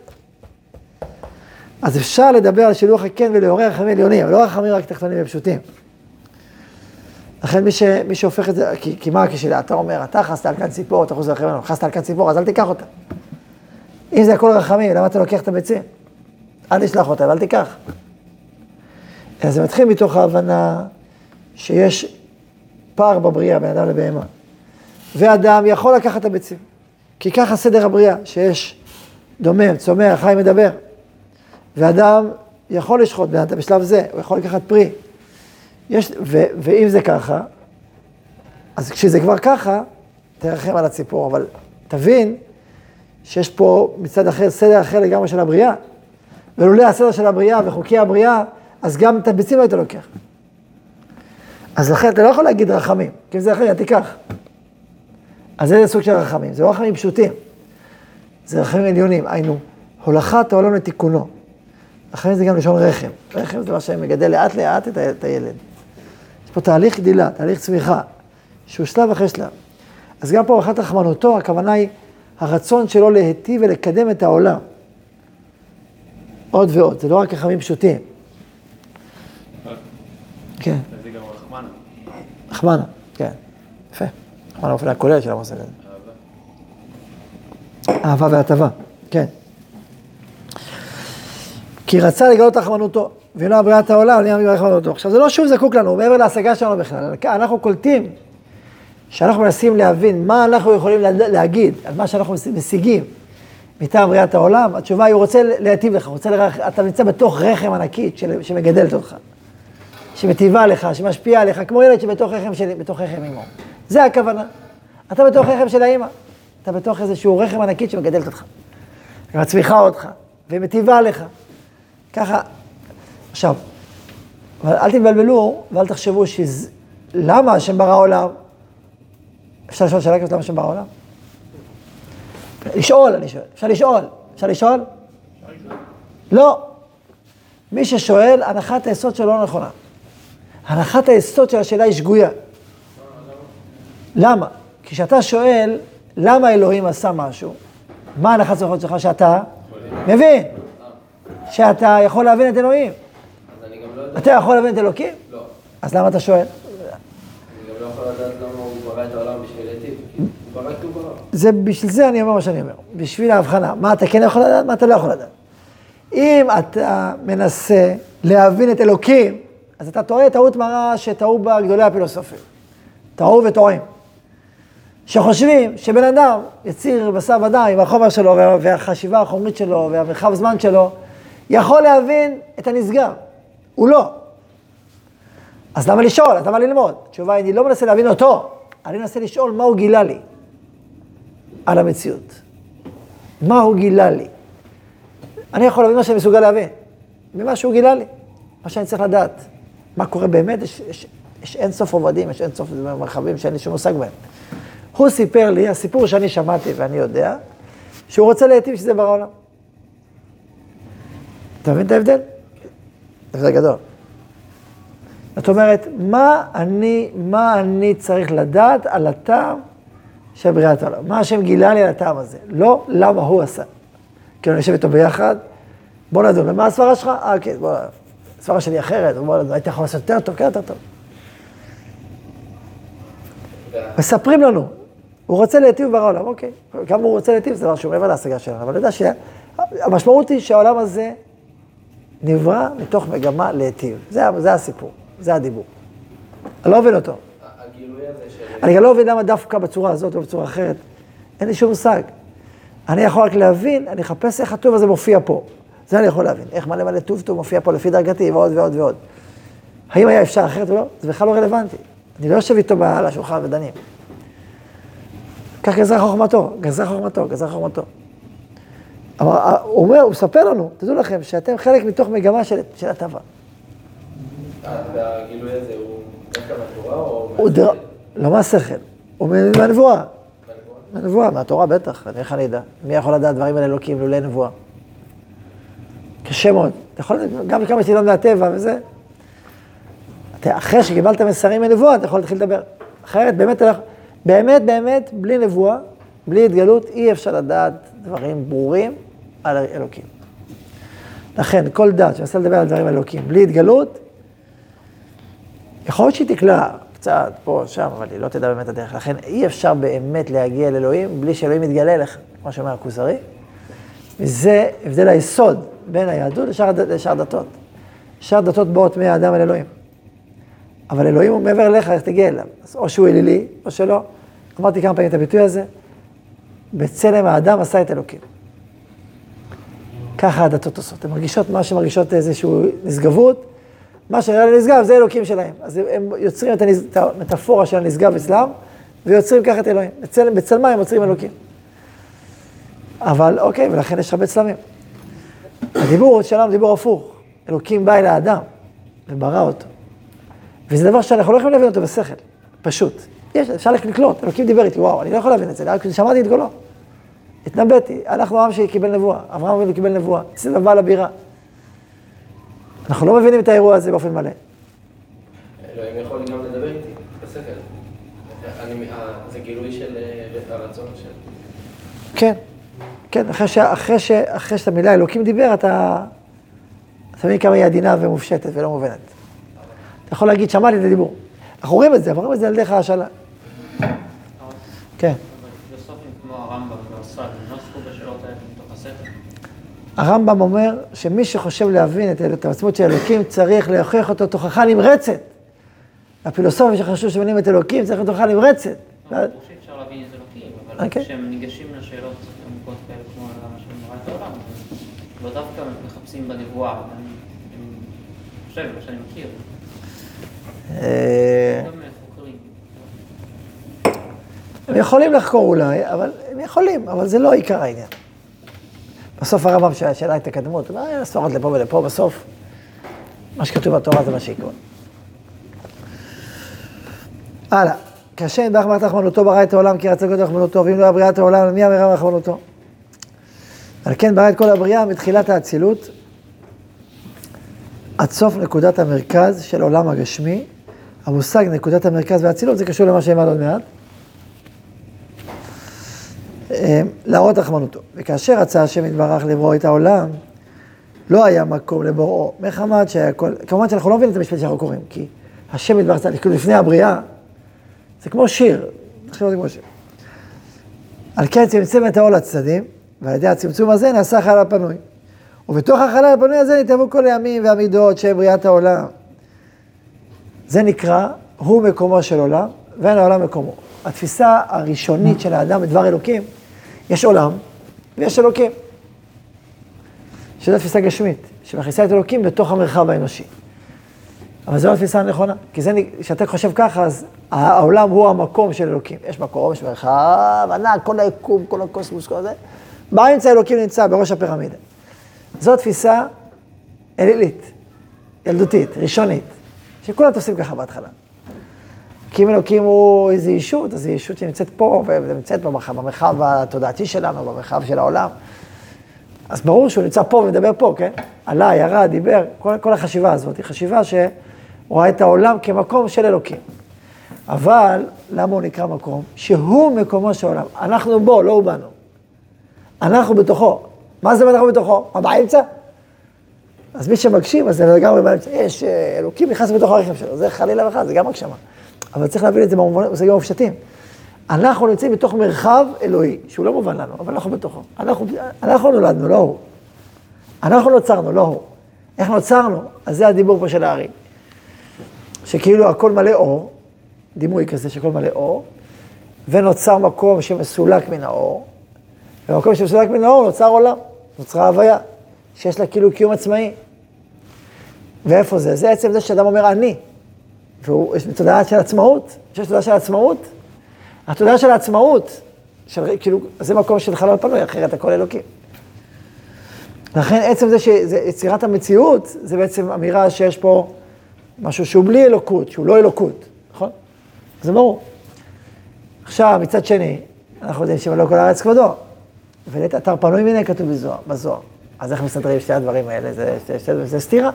אז אפשר לדבר על שילוח הקן ולעורר רחמים עליונים, אבל לא רחמים רק תחתונים ופשוטים. לכן מי, ש, מי שהופך את זה, כי, כי מה כשאלה, אתה אומר, אתה חסת על כאן ציפור, אתה חוזר לחברים, חסת על כאן ציפור, אז אל תיקח אותה. אם זה הכל רחמים, למה אתה לוקח את הביצים? אל תשלח אותה, ואל תיקח. אז זה מתחיל מתוך ההבנה שיש פער בבריאה בין אדם לבהמה. ואדם יכול לקחת את הביצים. כי ככה סדר הבריאה, שיש דומם, צומח, חי, מדבר. ואדם יכול לשחוט בשלב זה, הוא יכול לקחת פרי. יש, ו, ואם זה ככה, אז כשזה כבר ככה, תרחם על הציפור, אבל תבין שיש פה מצד אחר, סדר אחר לגמרי של הבריאה. ולולא הסדר של הבריאה וחוקי הבריאה, אז גם את הביצים לא היית לוקח. אז לכן אתה לא יכול להגיד רחמים, כי אם זה אחר, תיקח. אז זה סוג של רחמים, זה לא רחמים פשוטים, זה רחמים עליונים, היינו, הולכת העולם לתיקונו. רחמים זה גם לשון רחם, רחם זה מה שמגדל לאט לאט את, הילד. יש פה תהליך גדילה, תהליך צמיחה, שהוא שלב אחרי שלב. אז גם פה הולכת רחמנותו, הכוונה היא הרצון שלו להיטיב ולקדם את העולם. עוד ועוד, זה לא רק רחמים פשוטים. כן. רחמנה, כן, יפה. רחמנה באופן הכולל של המושג הזה. אהבה והטבה, כן. כי רצה לגלות רחמנותו, ולא בריאת העולם, נהיה מגבר רחמנותו. עכשיו, זה לא שוב זקוק לנו, מעבר להשגה שלנו בכלל. אנחנו קולטים שאנחנו מנסים להבין מה אנחנו יכולים להגיד על מה שאנחנו משיגים מטעם בריאת העולם. התשובה היא, הוא רוצה להיטיב לך, רוצה לרח... אתה נמצא בתוך רחם ענקית שמגדלת אותך. שמטיבה לך, שמשפיעה עליך, כמו ילד שבתוך רחם של, בתוך רחם אמו. זה הכוונה. אתה בתוך רחם של האמא. אתה בתוך איזשהו רחם ענקית שמגדלת אותך. ומצמיחה אותך, ומטיבה לך. ככה, עכשיו, אבל אל תתבלבלו ואל תחשבו שזה, למה השם ברא עולם? אפשר לשאול שאלה כזאת למה השם ברא עולם? לשאול, אני שואל. אפשר לשאול. אפשר לשאול? לא. מי ששואל, הנחת היסוד שלו לא נכונה. הנחת היסוד של השאלה היא שגויה. למה? כי כשאתה שואל, למה אלוהים עשה משהו, מה הנחת היסוד שלך שאתה מבין? שאתה יכול להבין את אלוהים. אתה יכול להבין את אלוקים? לא. אז למה אתה שואל? לא. זה, בשביל זה אני אומר מה שאני אומר. בשביל ההבחנה. מה אתה כן יכול לדעת, מה אתה לא יכול לדעת. אם אתה מנסה להבין את אלוקים, אז אתה טועה טעות מרה שטעו בה גדולי הפילוסופים. טעו וטועים. שחושבים שבן אדם, יציר בשר ודם עם החומר שלו והחשיבה החומרית שלו והמרחב זמן שלו, יכול להבין את הנשגב. הוא לא. אז למה לשאול? אז למה ללמוד? התשובה היא, אני לא מנסה להבין אותו, אני מנסה לשאול מה הוא גילה לי על המציאות. מה הוא גילה לי? אני יכול להבין מה שאני מסוגל להבין, ממה שהוא גילה לי, מה שאני צריך לדעת. מה קורה באמת, יש, יש, יש אין סוף עובדים, יש אין סוף מרחבים שאין לי שום מושג בהם. הוא סיפר לי, הסיפור שאני שמעתי ואני יודע, שהוא רוצה להיטיב שזה ברא עולם. אתה מבין את ההבדל? זה גדול. זאת אומרת, מה אני, מה אני צריך לדעת על הטעם של בריאת העולם? מה השם גילה לי על הטעם הזה? לא למה הוא עשה. כאילו, אני יושב איתו ביחד, בוא נדון, ומה הסברה שלך? אה, כן, בוא, הסברה שלי אחרת, בוא נדון, הייתי יכול לעשות יותר טוב, כן, יותר טוב. מספרים לנו. הוא רוצה להיטיב ברא העולם, אוקיי. כמה הוא רוצה להיטיב זה דבר שהוא מעבר להשגה שלנו, אבל אני יודע שהמשמעות היא שהעולם הזה נברא מתוך מגמה להיטיב. זה, זה הסיפור, זה הדיבור. אני לא מבין אותו. אני גם לא מבין למה דווקא בצורה הזאת או בצורה אחרת. אין לי שום מושג. אני יכול רק להבין, אני אחפש איך הטוב הזה מופיע פה. זה אני יכול להבין. איך מלא מלא טוב טוב מופיע פה לפי דרגתי ועוד ועוד ועוד. האם היה אפשר אחרת או לא? זה בכלל לא רלוונטי. אני לא יושב איתו על השולחן ודנים. כך גזרה חוכמתו, גזרה חוכמתו, גזרה חוכמתו. אבל אה, הוא אומר, הוא מספר לנו, תדעו לכם, שאתם חלק מתוך מגמה של, הטבה. אה, והגילוי הזה הוא דווקא מהתורה או? לא מהשכל, הוא מהנבואה. מהנבואה? מהנבואה, מהתורה בטח, אני- איך אני אדע? מי יכול לדעת דברים על אלוקים לולא נבואה? קשה מאוד. אתה יכול, גם כמה שתדע מהטבע וזה. אתה, אחרי שקיבלת מסרים מנבואה, אתה יכול להתחיל לדבר. אחרת, באמת, באמת, באמת, בלי נבואה, בלי התגלות, אי אפשר לדעת דברים ברורים על אלוקים. לכן, כל דת שמנסה לדבר על דברים אלוקים בלי התגלות, יכול להיות שהיא תקלע קצת פה, שם, אבל היא לא תדע באמת הדרך. לכן אי אפשר באמת להגיע לאלוהים בלי שאלוהים יתגלה לך, כמו שאומר הכוזרי. וזה הבדל היסוד בין היהדות לשאר, לשאר דתות. שאר דתות באות מהאדם אל אלוהים. אבל אלוהים הוא מעבר אליך, איך תגיע אליו. אז או שהוא אלילי, או שלא. אמרתי כמה פעמים את הביטוי הזה, בצלם האדם עשה את אלוקים. ככה הדתות עושות, הן מרגישות מה שמרגישות איזושהי נשגבות, מה שנראה לי נשגב זה אלוקים שלהם. אז הם יוצרים את, המטאפורה של הנשגב אצלם, ויוצרים ככה את אלוהים. בצל... בצלמה הם יוצרים אלוקים. אבל אוקיי, ולכן יש הרבה צלמים. הדיבור שלנו דיבור הפוך. אלוקים בא אל האדם וברא אותו. וזה דבר שאנחנו לא יכולים להבין אותו בשכל, פשוט. יש, אפשר לקלוט, אלוקים דיבר איתי, וואו, אני לא יכול להבין את זה, רק שמעתי את קולו. התנבאתי, אנחנו עם שקיבל נבואה, אברהם אבינו קיבל נבואה, אצל הבעל הבירה. אנחנו לא מבינים את האירוע הזה באופן מלא. אלוהים יכול גם לדבר איתי. אני- אה, זה גילוי של אה, הרצון של... כן, כן, אחרי, ש, אחרי, ש, אחרי שאת המילה אלוקים דיבר, אתה, אתה מבין כמה היא עדינה ומופשטת ולא מובנת. אתה יכול להגיד, שמעתי את הדיבור. אנחנו רואים את זה, אבל רואים את זה על דרך ההשאלה. כן. פילוסופים כמו הרמב"ם והרס"ל, הם לא עסקו בשאלות האלה מתוך השכל. הרמב"ם אומר שמי שחושב להבין את, את העצמות של אלוקים, צריך להוכיח אותו תוכחה נמרצת. הפילוסופים שחשבו שמבינים את אלוקים, צריך תוכחה נמרצת. לא, ברור שאפשר להבין את אלוקים, אבל אוקיי. כשהם ניגשים לשאלות עמוקות כאלה כמו למה השם ברא את העולם, לא דווקא מחפשים בנבואה, אני חושב, מה שאני מכיר, אה. הם יכולים לחקור אולי, אבל הם יכולים, אבל זה לא עיקר העניין. בסוף הרמב"ם שאלה שאלה את הקדמות, הוא אומר, "אה, ספרות לפה ולפה, בסוף, מה שכתוב בתורה זה מה שיקרה. הלאה. כאשר ידבח מעט רחמנותו ברא את העולם כי רצה כל רחמנותו, ואם לא היה בריאת העולם, למי אמרה רחמנותו? על כן ברא את כל הבריאה מתחילת האצילות עד סוף נקודת המרכז של עולם הגשמי. המושג נקודת המרכז והאצילות זה קשור למה שאמר עוד מעט. אה, להראות רחמנותו. וכאשר רצה השם יתברך לברוא את העולם, לא היה מקום לבוראו, מחמת שהיה כל... כמובן שאנחנו לא מבינים את המשפט שאנחנו קוראים, כי השם יתברך, כאילו לפני הבריאה, זה כמו שיר, על זה כמו שיר. על כן צמצם את האור לצדדים, ועל ידי הצמצום הזה נעשה חלל פנוי. ובתוך החלל הפנוי הזה נתאבו כל הימים והמידות שהם בריאת העולם. זה נקרא, הוא מקומו של עולם, ואין העולם מקומו. התפיסה הראשונית של האדם בדבר אלוקים, יש עולם ויש אלוקים. שזו תפיסה גשמית, שמכניסה את אלוקים בתוך המרחב האנושי. אבל זו התפיסה הנכונה, כי זה, כשאתה חושב ככה, אז העולם הוא המקום של אלוקים. יש מקום, יש מרחב, ענק, כל היקום, כל הקוסמוס, כל זה. באמצע אלוקים נמצא בראש הפירמידה. זו תפיסה אלילית, ילדותית, ראשונית, שכולם תופסים ככה בהתחלה. כי אם אלוקים הוא איזו ישות, אז זו ישות שנמצאת פה, ונמצאת במרחב, במרחב התודעתי שלנו, במרחב של העולם. אז ברור שהוא נמצא פה ומדבר פה, כן? עלה, ירד, דיבר, כל, כל החשיבה הזאת היא חשיבה שרואה את העולם כמקום של אלוקים. אבל למה הוא נקרא מקום? שהוא מקומו של העולם. אנחנו בו, לא הוא בנו. אנחנו בתוכו. מה זה אנחנו בתוכו? מה באמצע? אז מי שמקשיב, אז זה לגמרי באמצע. יש, אה, אלוקים נכנס בתוך הרכב שלו, זה חלילה וחס, זה גם הגשמה. אבל צריך להבין את זה במושגים המופשטים. אנחנו נמצאים בתוך מרחב אלוהי, שהוא לא מובן לנו, אבל אנחנו בתוכו. אנחנו, אנחנו נולדנו, לא הוא. אנחנו נוצרנו, לא הוא. איך נוצרנו? אז זה הדיבור פה של הארי. שכאילו הכל מלא אור, דימוי כזה שהכל מלא אור, ונוצר מקום שמסולק מן האור, ובמקום שמסולק מן האור נוצר עולם, נוצרה הוויה, שיש לה כאילו קיום עצמאי. ואיפה זה? זה עצם זה שאדם אומר אני, והוא, יש תודעה של עצמאות, יש תודעה של עצמאות, התודעה של העצמאות, של, כאילו, זה מקום של חלל פנוי, אחרת הכל אלוקים. לכן עצם זה שיצירת המציאות, זה בעצם אמירה שיש פה משהו שהוא בלי אלוקות, שהוא לא אלוקות, נכון? זה ברור. עכשיו, מצד שני, אנחנו יודעים שמלוא כל הארץ כבודו, ולית אתר פנוי מיניה כתוב בזוהר, בזוהר. אז איך מסתדרים שתי הדברים האלה? זה, זה, זה, זה סתירה.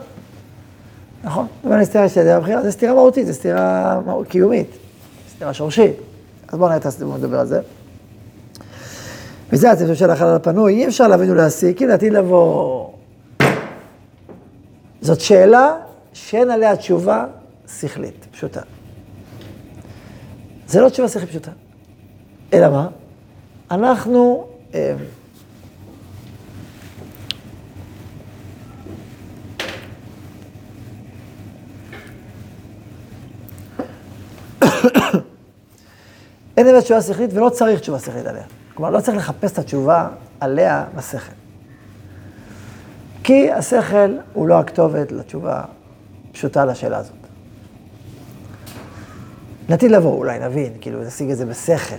נכון? זה סתירה שתי דעה בחירה, זה סתירה מהותית, זה סתירה קיומית, סתירה שורשית. אז בואו נדבר על זה. וזה הצפון של החלל הפנוי, אי אפשר להבין ולהסיק, כי לעתיד לבוא. זאת שאלה שאין עליה תשובה שכלית, פשוטה. זה לא תשובה שכלית פשוטה. אלא מה? אנחנו... אה, אין באמת תשובה שכלית ולא צריך תשובה שכלית עליה. כלומר, לא צריך לחפש את התשובה עליה בשכל. כי השכל הוא לא הכתובת לתשובה פשוטה לשאלה הזאת. לעתיד לבוא, אולי נבין, כאילו, נשיג את זה בשכל.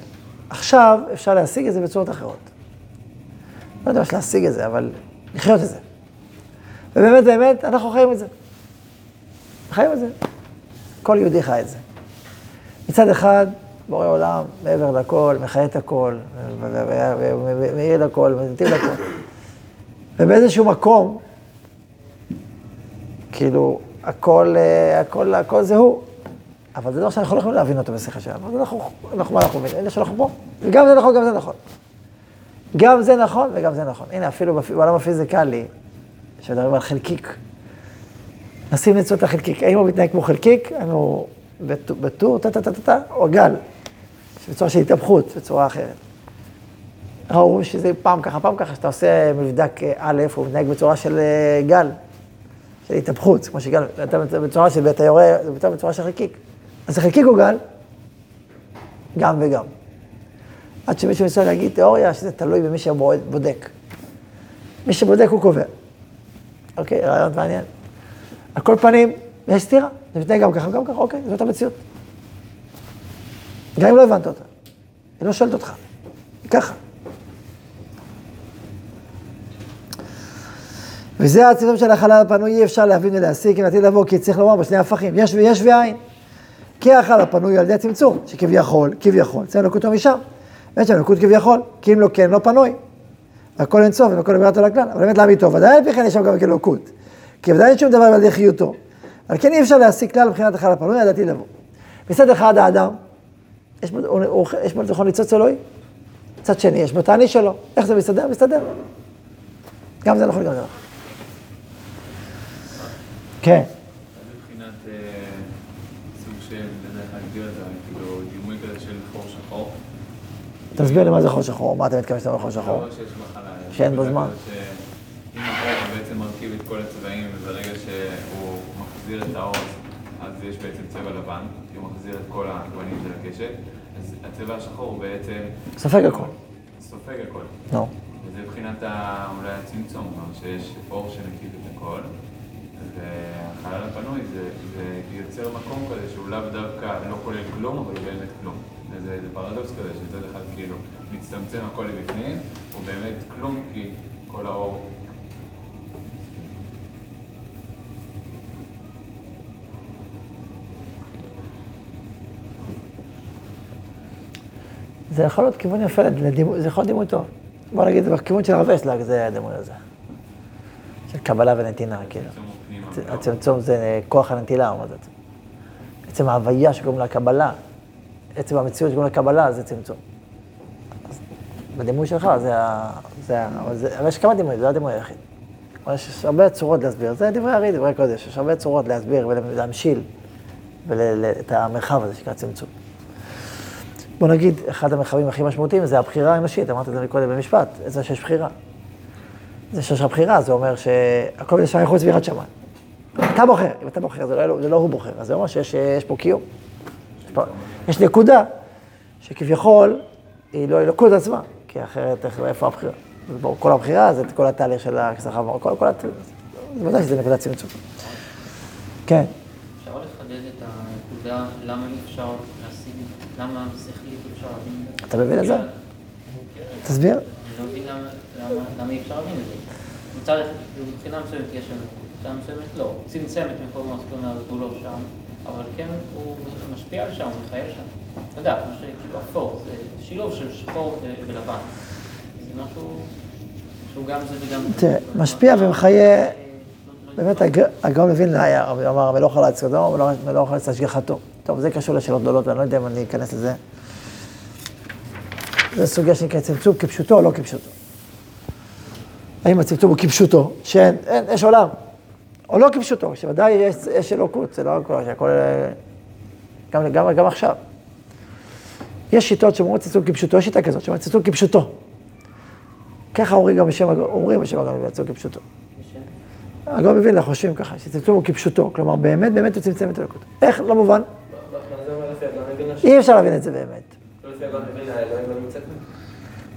עכשיו אפשר להשיג את זה בצורות אחרות. לא יודע איך להשיג את זה, אבל לחיות את זה. ובאמת, באמת, אנחנו חיים את זה. חיים את זה. כל יהודי חי את זה. מצד אחד, בורא עולם, מעבר לכל, מחיה את הכל, ומעיר לכל, ומטיב לכל. ובאיזשהו מקום, כאילו, הכל, הכל, הכל זה הוא. אבל זה לא שאנחנו לא יכולים להבין אותו בשכל שלנו, אנחנו, אנחנו, מה אנחנו מבינים? הנה שאנחנו פה. וגם זה נכון, גם זה נכון. גם זה נכון וגם זה נכון. הנה, אפילו בעולם הפיזיקלי, כשמדברים על חלקיק, נשים לצוות החלקיק. האם הוא מתנהג כמו חלקיק? אנחנו בטור, טה-טה-טה-טה, או גל. בצורה של התהפכות, בצורה אחרת. ראו שזה פעם ככה, פעם ככה, שאתה עושה מבדק א', הוא מתנהג בצורה של אה, גל, של התהפכות, כמו שגל, אתה בצורה של, אתה יורה, זה בצורה של חלקיק. אז זה חלקיק או גל? גם וגם. עד שמישהו ניסה להגיד תיאוריה שזה תלוי במי שבודק. מי שבודק הוא קובע. אוקיי, רעיון מעניין. על כל פנים, יש סתירה, זה מתנהג גם ככה, גם ככה, אוקיי, זאת המציאות. גם אם לא הבנת אותה. היא לא שואלת אותך. ככה. וזה הצמצום של החלל הפנוי, אי אפשר להבין ולהסיק, אם עתיד לבוא, כי צריך לומר בשני הפכים, יש ויש ואין. כי החלל הפנוי על ידי הצמצום, שכביכול, כביכול, צריך לנקותו משם. באמת שהנקות כביכול, כי אם לא כן, לא פנוי. והכל אין סוף, והכל נגמרת על הכלל. אבל באמת טוב, ודאי על פי כן יש שם גם כלוקות. כי ודאי אין שום דבר על ידי חיותו. אבל כן אי אפשר להסיק כלל מבחינת החלל הפנוי על עתיד לבוא. מצד אחד האדם, יש בו, הוא, הוא, יש בו נכון ניצוץ אלוהי, מצד שני יש בו תעני שלו. איך זה מסתדר? מסתדר. גם זה נכון, גם זה נכון. כן. אה, לא את זה, חור שחור. תסביר לי מה זה חור שחור, מה אתה מתכוון שאתה אומר חור שחור? לא. שאין בו זמן. אם החור בעצם מרכיב את כל הצבעים, וברגע שהוא מחזיר את האור, אז יש בעצם צבע לבן, כי הוא מחזיר את כל הגוונים של הקשת, אז הצבע השחור הוא בעצם... סופג הכל. סופג הכל. נו. וזה מבחינת ה- אולי הצמצום, כלומר שיש אור שמקיף את הכל, והחלל הפנוי זה, זה יוצר מקום כזה שהוא לאו דווקא לא כולל כלום, אבל הוא באמת כלום. וזה זה פרדוקס כזה, שמצד אחד כאילו מצטמצם הכל לבפנים, הוא באמת כלום, כי כל האור... זה יכול להיות כיוון יפה, זה יכול להיות דימוי טוב. בוא נגיד, זה בכיוון של הרב אסלג, זה הדימוי הזה. של קבלה ונתינה, כאילו. הצמצום זה כוח הנטילה, מה זה? עצם ההוויה שקוראים לה קבלה, עצם המציאות שקוראים לה קבלה, זה צמצום. בדימוי שלך, זה ה... זה ה... אבל יש כמה דימויים, זה לא הדימוי היחיד. אבל יש הרבה צורות להסביר, זה דברי הרי, דברי קודש, יש הרבה צורות להסביר ולהמשיל את המרחב הזה שנקרא צמצום. בוא נגיד, אחד המרחבים הכי משמעותיים זה הבחירה האנושית, אמרתי את זה קודם במשפט, זה שיש בחירה. זה שיש לך בחירה, זה אומר שהכל בידי שמיים חוץ ויראת שמיים. אתה בוחר, אם אתה בוחר, זה לא, זה לא הוא בוחר, אז זה אומר שיש יש פה קיום. יש, פה, יש נקודה שכביכול היא לא אלוקות עצמה, כי אחרת איך- איפה הבחירה? כל הבחירה זה את כל התהליך של הכסחה, כל, כל הת... בוודאי שזה נקודת צמצום. כן, אפשר לחדד את הנקודה, למה אי אפשר להשיג, למה שכלית אתה מבין את זה? תסביר. אני לא מבין למה- אי אפשר להבין את זה. מבחינה מסוימת יש לנו, מבחינה מסוימת לא. צמצם את מקומות, זאת אומרת, הוא לא שם, אבל כן הוא משפיע על שם, הוא מחייב שם. אתה יודע, כמו שכאילו אפור, זה שילוב של שחור ולבן. זה משהו שהוא גם זה וגם זה. תראה, משפיע ומחיה, באמת הג- הגאון מווילנה היה, הוא אמר, את סודו ולא ולא אוכל את השגחתו. טוב, זה קשור לשאלות גדולות, ואני לא יודע אם אני אכנס לזה. זו סוגיה שנקראת צמצום כפשוטו או לא כפשוטו. האם הצמצום הוא כפשוטו, שאין, אין, יש עולם, או לא כפשוטו, שוודאי יש, יש אלוקות, זה לא הכל, שהכל, אה, גם, גם, גם עכשיו. יש שיטות שאומרות צמצום כפשוטו, יש שיטה כזאת שאומרת צמצום כפשוטו. ככה אומרים גם בשם, אומרים בשם הגאון צמצום כפשוטו. הגאון מווילנה חושבים ככה, שצמצום הוא כפשוטו, כלומר באמת באמת הוא צמצם את אלוקות. איך? לא מובן. הגאון מווילנה? ש- אי אפשר להבין את זה באמת. לא לפי הגאון מווילנה, האלוהים לא נמצא כאן?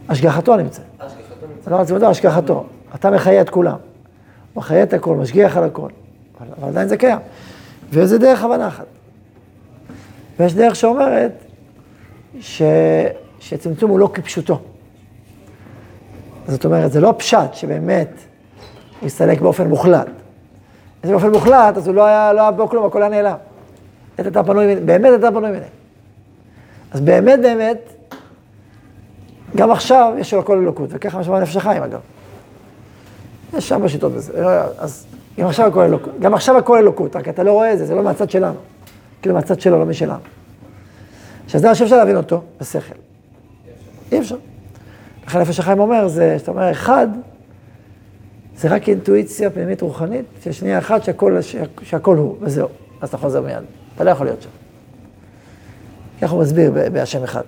השגחתו נמצא. השגחתו נמצא. זה לא השגחתו. אתה מחיה את כולם. מחיה את הכל, משגיח על הכל. אבל, עדיין זה קיים. וזה דרך הבנה אחת. ויש דרך שאומרת ש, שצמצום הוא לא כפשוטו. זאת אומרת, זה לא פשט שבאמת הוא יסתלק באופן מוחלט. אם זה באופן מוחלט, אז הוא לא היה, לא היה בו כלום, הכל היה נעלם. עת אתה פנוי, באמת אתה פנוי ממני. אז באמת, באמת, גם עכשיו יש לו כל אלוקות, וככה משמע נפש החיים אגב. יש שם שיטות בזה. אז גם עכשיו הכל אלוקות, גם עכשיו הכל אלוקות, רק אתה לא רואה את זה, זה לא מהצד שלנו. כאילו מהצד שלו, לא משלנו. עכשיו זה דבר שאפשר להבין אותו בשכל. אי אפשר. לכן נפש החיים אומר, זה, שאתה אומר, אחד, זה רק אינטואיציה פנימית רוחנית, של שנייה אחת שהכל, שהכל הוא, וזהו. אז אתה חוזר מיד. אתה לא יכול להיות שם. ככה הוא מסביר בהשם אחד.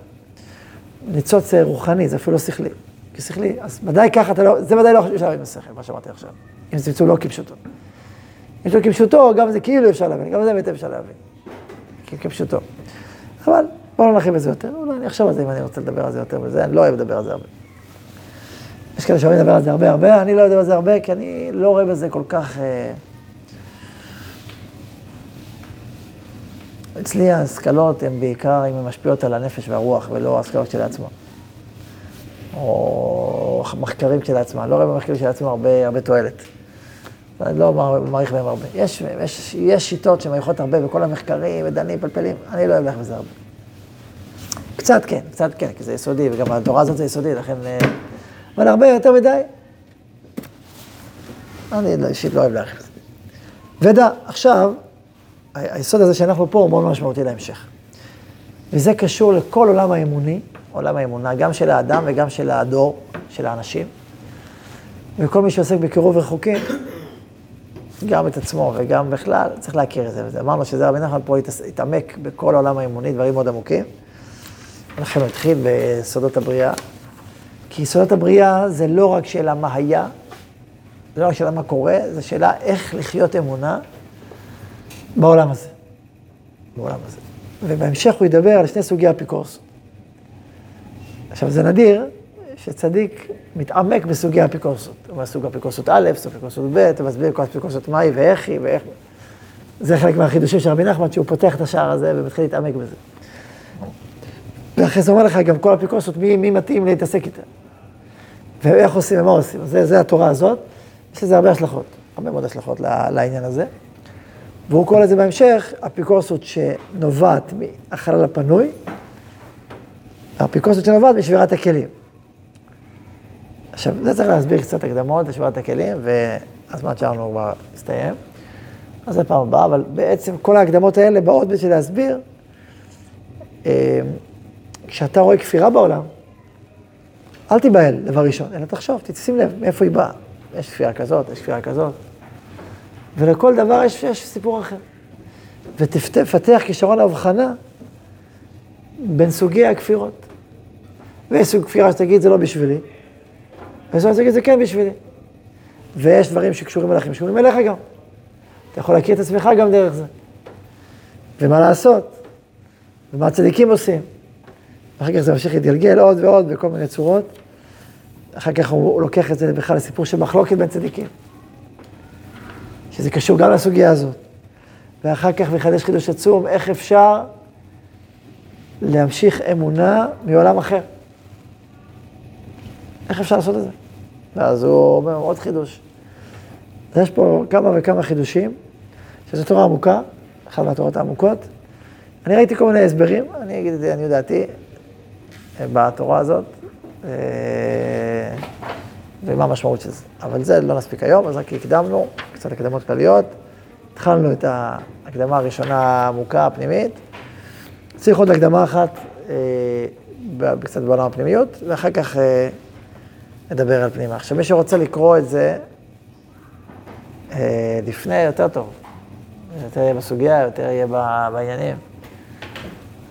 ניצוץ אה, רוחני, זה אפילו לא שכלי. כי שכלי, אז ודאי ככה אתה לא, זה ודאי לא אפשר להבין בשכל, מה שאמרתי עכשיו. אם זה צמצום לא כפשוטו. אם זה כפשוטו, גם זה כאילו אפשר להבין, גם זה באמת אפשר להבין. כי כפשוטו. אבל בואו לא נרחיב בזה יותר, אולי אני אחשוב על זה אם אני רוצה לדבר על זה יותר בזה, אני לא אוהב לדבר על זה הרבה. יש כאלה שאוהבים לדבר על זה הרבה הרבה, אני לא לדבר על זה הרבה, כי אני לא רואה בזה כל כך... אה... אצלי ההשכלות הן בעיקר אם הן משפיעות על הנפש והרוח, ולא ההשכלות כשלעצמן. או מחקרים כשלעצמם, אני לא רואה במחקרים כשלעצמם הרבה, הרבה תועלת. אני לא מע- מעריך בהם הרבה. יש, יש, יש שיטות שמעריכות הרבה בכל המחקרים, ודנים, פלפלים, אני לא אוהב בזה הרבה. קצת כן, קצת כן, כי זה יסודי, וגם התורה הזאת זה יסודי, לכן... אה, אבל הרבה יותר מדי, אני לא- אישית לא אוהב להרחיב בזה. ודע, עכשיו, היסוד הזה שאנחנו פה הוא מאוד משמעותי להמשך. וזה קשור לכל עולם האמוני, עולם האמונה, גם של האדם וגם של הדור, של האנשים. וכל מי שעוסק בקירוב רחוקים, גם את עצמו וגם בכלל, צריך להכיר את זה. וזה. אמרנו שזה רבי נחמן פה התעמק בכל העולם האמוני, דברים מאוד עמוקים. לכן הוא התחיל ביסודות הבריאה. כי יסודות הבריאה זה לא רק שאלה מה היה, זה לא רק שאלה מה קורה, זה שאלה איך לחיות אמונה בעולם הזה. בעולם הזה. ובהמשך הוא ידבר על שני סוגי אפיקורסות. עכשיו, זה נדיר שצדיק מתעמק בסוגי האפיקורסות. הוא אומר סוג אפיקורסות א', סוג אפיקורסות ב', הוא מסביר כל האפיקורסות מהי ואיך היא ואיך... זה חלק מהחידושים של רבי נחמן, שהוא פותח את השער הזה ומתחיל להתעמק בזה. ואחרי זה אומר לך גם כל האפיקורסות, מי, מי מתאים להתעסק איתה. ואיך עושים ומה עושים. זה, זה התורה הזאת. יש לזה הרבה השלכות, הרבה מאוד השלכות לעניין הזה. והוא קורא לזה בהמשך אפיקורסות שנובעת מהחלל הפנוי, האפיקורסות שנובעת משבירת הכלים. עכשיו, זה צריך להסביר קצת הקדמות לשבירת הכלים, והזמן שלנו כבר הסתיים. אז זה פעם הבאה, אבל בעצם כל ההקדמות האלה באות בשביל להסביר, אה, כשאתה רואה כפירה בעולם, אל תיבהל, דבר ראשון, אלא תחשוב, תשים לב מאיפה היא באה. יש כפירה כזאת, יש כפירה כזאת. ולכל דבר יש, יש סיפור אחר. ותפתח כישרון ההבחנה בין סוגי הכפירות. ויש סוג כפירה שתגיד זה לא בשבילי, ויש סוג שתגיד זה כן בשבילי. ויש דברים שקשורים אליך, שקשורים אליך גם. אתה יכול להכיר את עצמך גם דרך זה. ומה לעשות? ומה הצדיקים עושים. אחר כך זה ממשיך להתגלגל עוד ועוד בכל מיני צורות. אחר כך הוא, הוא לוקח את זה בכלל לסיפור של מחלוקת בין צדיקים. שזה קשור גם לסוגיה הזאת. ואחר כך מחדש חידוש עצום, איך אפשר להמשיך אמונה מעולם אחר. איך אפשר לעשות את זה? ואז הוא אומר, עוד חידוש. אז יש פה כמה וכמה חידושים, שזו תורה עמוקה, אחת מהתורות העמוקות. אני ראיתי כל מיני הסברים, אני אגיד את זה, אני יודעתי, בתורה הזאת, אה, ומה המשמעות של זה. אבל זה לא נספיק היום, אז רק הקדמנו, קצת הקדמות כלליות. התחלנו את ההקדמה הראשונה העמוקה, הפנימית. צריך עוד הקדמה אחת, אה, קצת בעולם הפנימיות, ואחר כך אה, נדבר על פנימה. עכשיו, מי שרוצה לקרוא את זה אה, לפני, יותר טוב. יותר יהיה בסוגיה, יותר יהיה בעניינים.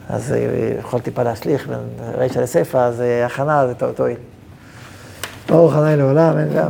אז יכול טיפה להשליך בין רישא לסיפא, אז הכנה זה תועיל. ברוך ה' לעולם, אין גם...